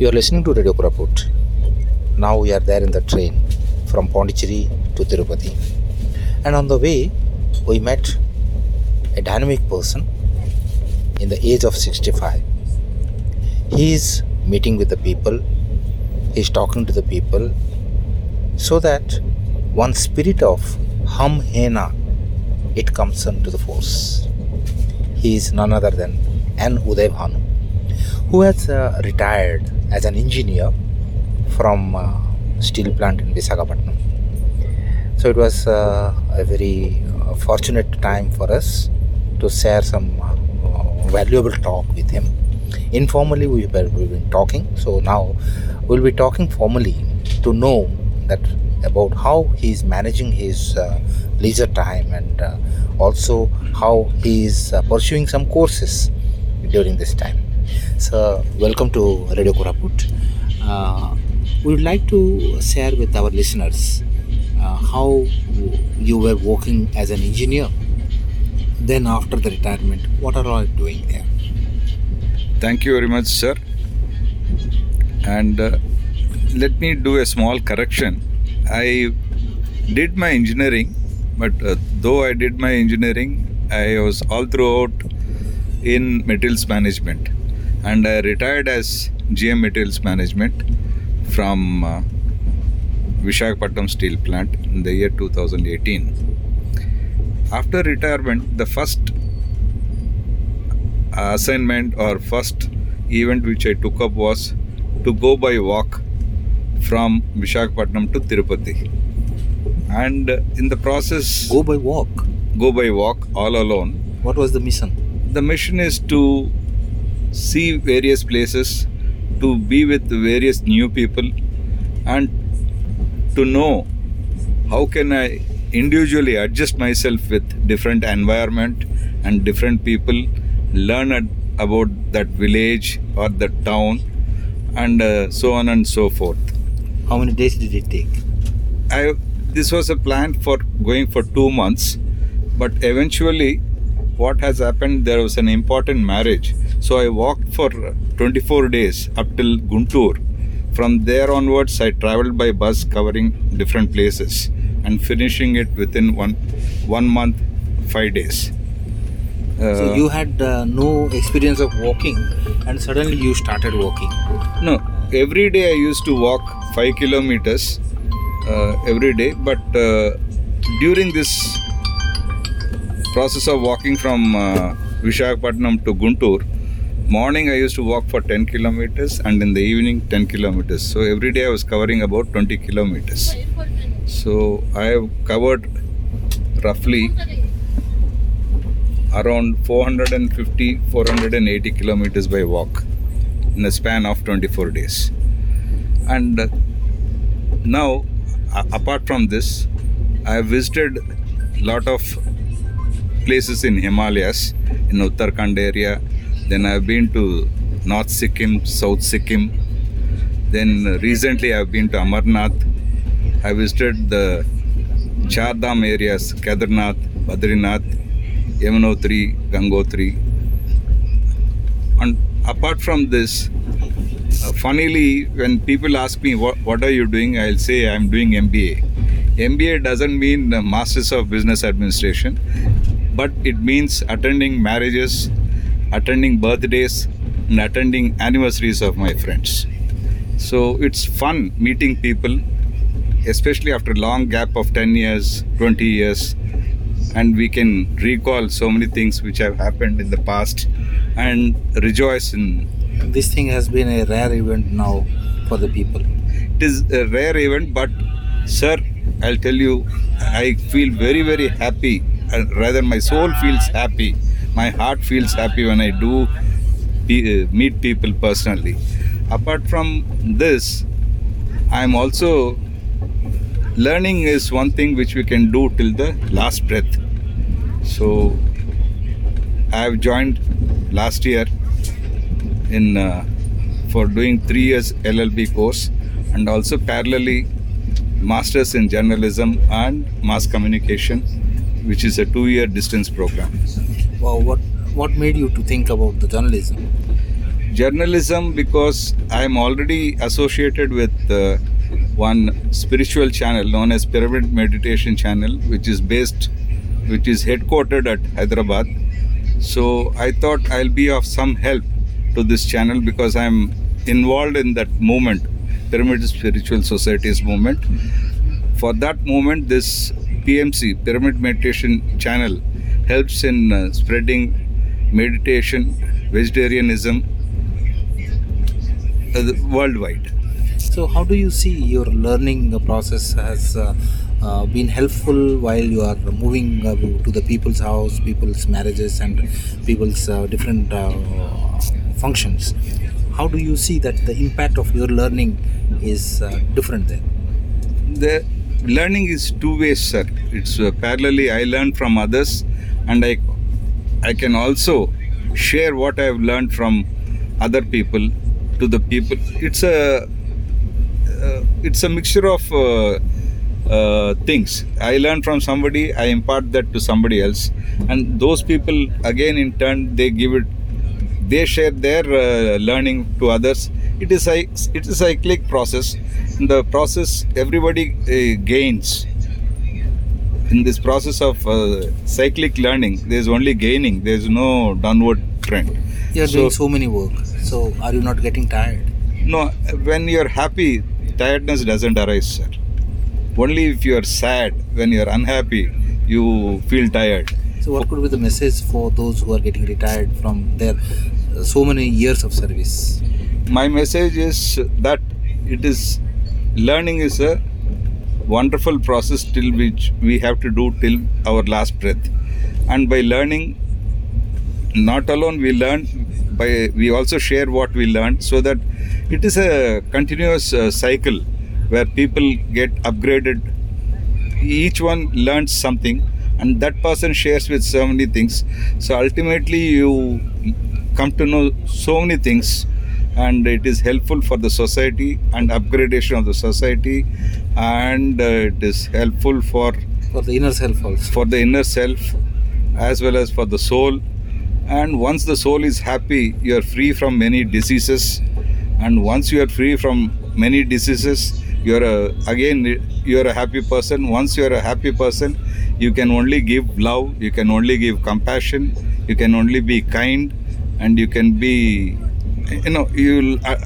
You are listening to Radio Koraput. Now we are there in the train from Pondicherry to Tirupati. And on the way, we met a dynamic person in the age of 65. He is meeting with the people, he is talking to the people, so that one spirit of hum hena it comes into the force. He is none other than N. Uday who has uh, retired as an engineer from uh, steel plant in Visakhapatnam. So it was uh, a very uh, fortunate time for us to share some uh, valuable talk with him. Informally, we were we've been talking. So now we'll be talking formally to know that about how he is managing his uh, leisure time and uh, also how he is uh, pursuing some courses during this time. So, welcome to Radio Koraput. Uh, we would like to share with our listeners uh, how you were working as an engineer. Then, after the retirement, what are all doing there? Thank you very much, sir. And uh, let me do a small correction. I did my engineering, but uh, though I did my engineering, I was all throughout in materials management, and I retired as GM Materials Management from uh, Vishakhapatnam Steel Plant in the year 2018. After retirement, the first assignment or first event which I took up was to go by walk from Vishakhapatnam to Tirupati. And in the process, Go by walk. go by walk all alone. What was the mission? The mission is to see various places, to be with various new people, and to know how can I individually adjust myself with different environment and different people, learn at, about that village or the town, and uh, so on and so forth. How many days did it take? I this was a plan for going for two months, but eventually, what has happened? There was an important marriage, so I walked for 24 days up till Guntur. From there onwards, I traveled by bus, covering different places, and finishing it within one one month, five days. so Uh, you had uh, no experience of walking, and suddenly you started walking. No, every day I used to walk five kilometers uh, every day, but uh, during this process of walking from uh, Vishakhapatnam to Guntur, morning I used to walk for 10 kilometers and in the evening 10 kilometers. So every day I was covering about 20 kilometers. So I have covered roughly around 450 480 kilometers by walk in a span of 24 days and now apart from this i have visited lot of places in himalayas in uttarakhand area. Then i have been to north sikkim south sikkim. Then recently i have been to amarnath. I visited the chardham areas kedarnath badrinath yamunotri gangotri. And apart from this uh, funnily when people ask me what, what are you doing? I'll say i'm doing mba mba doesn't mean masters of business administration but it means attending marriages attending birthdays and attending anniversaries of my friends so it's fun meeting people especially after a long gap of 10 years 20 years and we can recall so many things which have happened in the past and rejoice in This thing has been a rare event now for the people. it is a rare event but sir i'll tell you i feel very very happy and rather my soul feels happy. My heart feels happy when i do uh, meet people personally. Apart from this i'm also learning is one thing which we can do till the last breath. So i have joined last year in uh, for doing three years LLB course and also parallelly masters in journalism and mass communication, which is a two-year distance program. Wow, what what made you to think about the journalism? journalism because I'm already associated with uh, one spiritual channel known as Pyramid Meditation Channel, which is based, which is headquartered at Hyderabad. So I thought I'll be of some help to this channel because I'm involved in that movement, Pyramid Spiritual Societies movement. For that movement, this PMC, Pyramid Meditation Channel, helps in uh, spreading meditation, vegetarianism uh, worldwide. So, how do you see your learning process has uh, uh, been helpful while you are moving uh, to the people's house, people's marriages, and people's uh, different uh, functions? How do you see that the impact of your learning is uh, different there? the learning is two ways sir. It's uh, parallelly i learn from others and i i can also share what i have learned from other people to the people. It's a uh, it's a mixture of uh, uh, things. I learn from somebody i impart that to somebody else. And those people again in turn they give it they share their uh, learning to others it is a it is a cyclic process in the process everybody uh, gains in this process of uh, cyclic learning there is only gaining there is no downward trend You are So- doing so many work. So, are you not getting tired? no when you are happy tiredness doesn't arise sir only if you are sad when you are unhappy you feel tired So, what could be the message for those who are getting retired from their uh, so many years of service? My message is that it is learning is a wonderful process till which we have to do till our last breath. And by learning not alone we learn by we also share what we learned so that it is a continuous uh, cycle where people get upgraded. Each one learns something and that person shares with so many things. So ultimately you come to know so many things and it is helpful for the society and upgradation of the society and uh, it is helpful for For the inner self also. for the inner self as well as for the soul. And once the soul is happy you are free from many diseases. And once you are free from many diseases you are a, again you are a happy person. Once you are a happy person you can only give love you can only give compassion you can only be kind and you can be you know you will uh,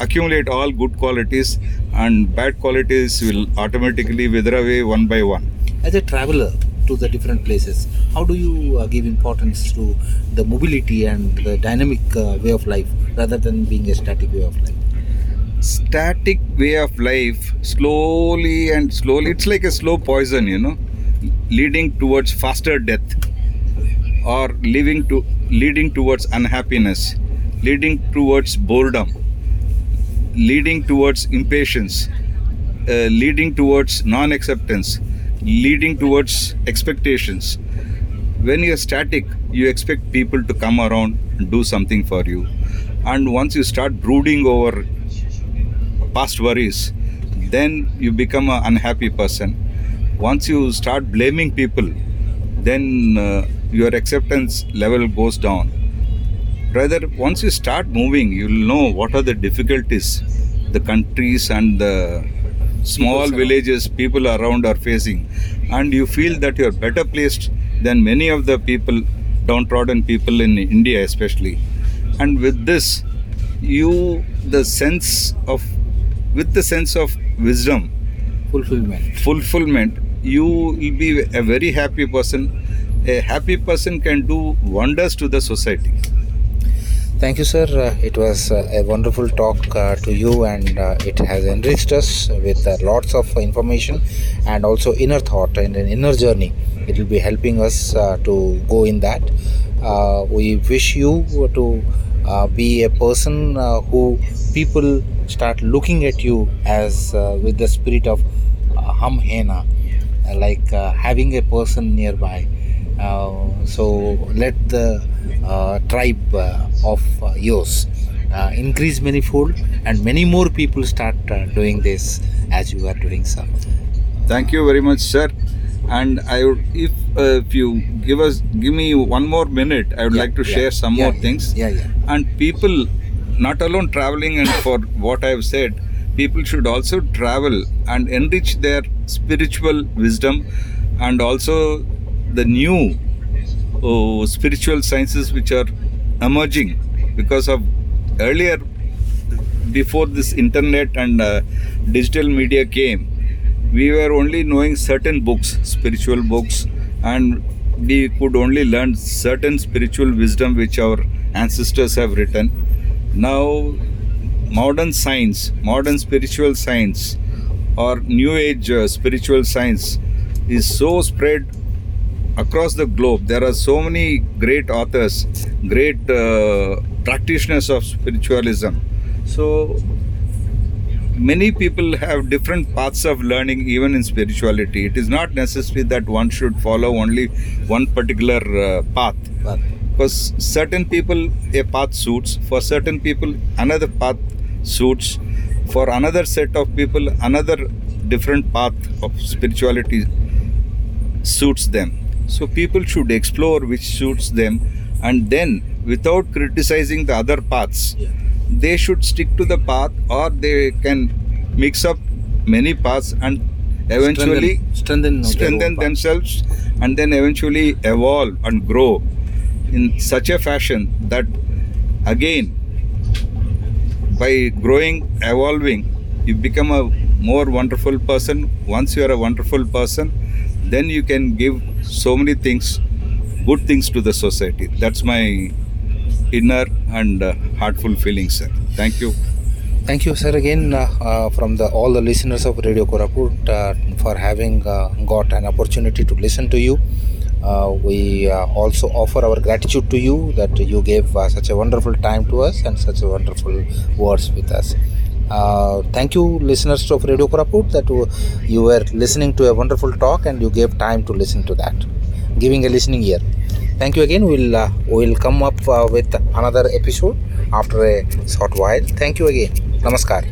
accumulate all good qualities and bad qualities will automatically wither away one by one As a traveler to the different places, how do you uh, give importance to the mobility and the dynamic uh, way of life rather than being a static way of life? static way of life slowly and slowly it's like a slow poison you know leading towards faster death or leading to leading towards unhappiness leading towards boredom leading towards impatience uh, leading towards non-acceptance leading towards expectations when you're static you expect people to come around and do something for you and once you start brooding over past worries, then you become an unhappy person. Once you start blaming people, then uh, your acceptance level goes down. Rather, once you start moving, you'll know what are the difficulties the countries and the small villages people around are facing, and you feel that you're better placed than many of the people, downtrodden people in India, especially. And with this, you the sense of with the sense of wisdom Fulfillment. fulfillment you will be a very happy person a happy person can do wonders to the society Thank you, sir. Uh, it was uh, a wonderful talk uh, to you, and uh, it has enriched us with uh, lots of information and also inner thought and an inner journey. It will be helping us uh, to go in that. Uh, we wish you to uh, be a person uh, who people start looking at you as uh, with the spirit of uh, like uh, having a person nearby. Uh, so let the uh, tribe uh, of yours uh, increase manifold and many more people start uh, doing this as you are doing so. thank you very much sir and i would if uh, if you give us give me one more minute i would Yeah, like to yeah, share some yeah, more things Yeah, yeah. and people not alone traveling and for what I've said, people should also travel and enrich their spiritual wisdom and also the new oh, spiritual sciences which are emerging because of earlier before this internet and uh, digital media came we were only knowing certain books spiritual books and we could only learn certain spiritual wisdom which our ancestors have written. Now modern science modern spiritual science or new age uh, spiritual science is so spread across the globe there are so many great authors great uh, practitioners of spiritualism. So many people have different paths of learning even in spirituality. It is not necessary that one should follow only one particular uh, path. But because certain people a path suits. For certain people another path suits. For another set of people another different path of spirituality suits them so people should explore which suits them and then without criticizing the other paths they should stick to the path or they can mix up many paths and eventually strengthen, strengthen, strengthen themselves and then eventually evolve and grow in such a fashion that again by growing evolving you become a more wonderful person. Once you are a wonderful person then you can give so many things good things to the society that's my inner and uh, heartful feeling sir thank you Thank you, sir, again uh, uh, from the all the listeners of Radio Koraput uh, for having uh, got an opportunity to listen to you. Uh, we uh, also offer our gratitude to you that you gave uh, such a wonderful time to us and such a wonderful words with us. Uh, thank you, listeners of Radio Koraput, that you- were listening to a wonderful talk and you gave time to listen to that, giving a listening ear. Thank you again. We'll uh, we'll come up uh, with another episode after a short while. Thank you again. Namaskar.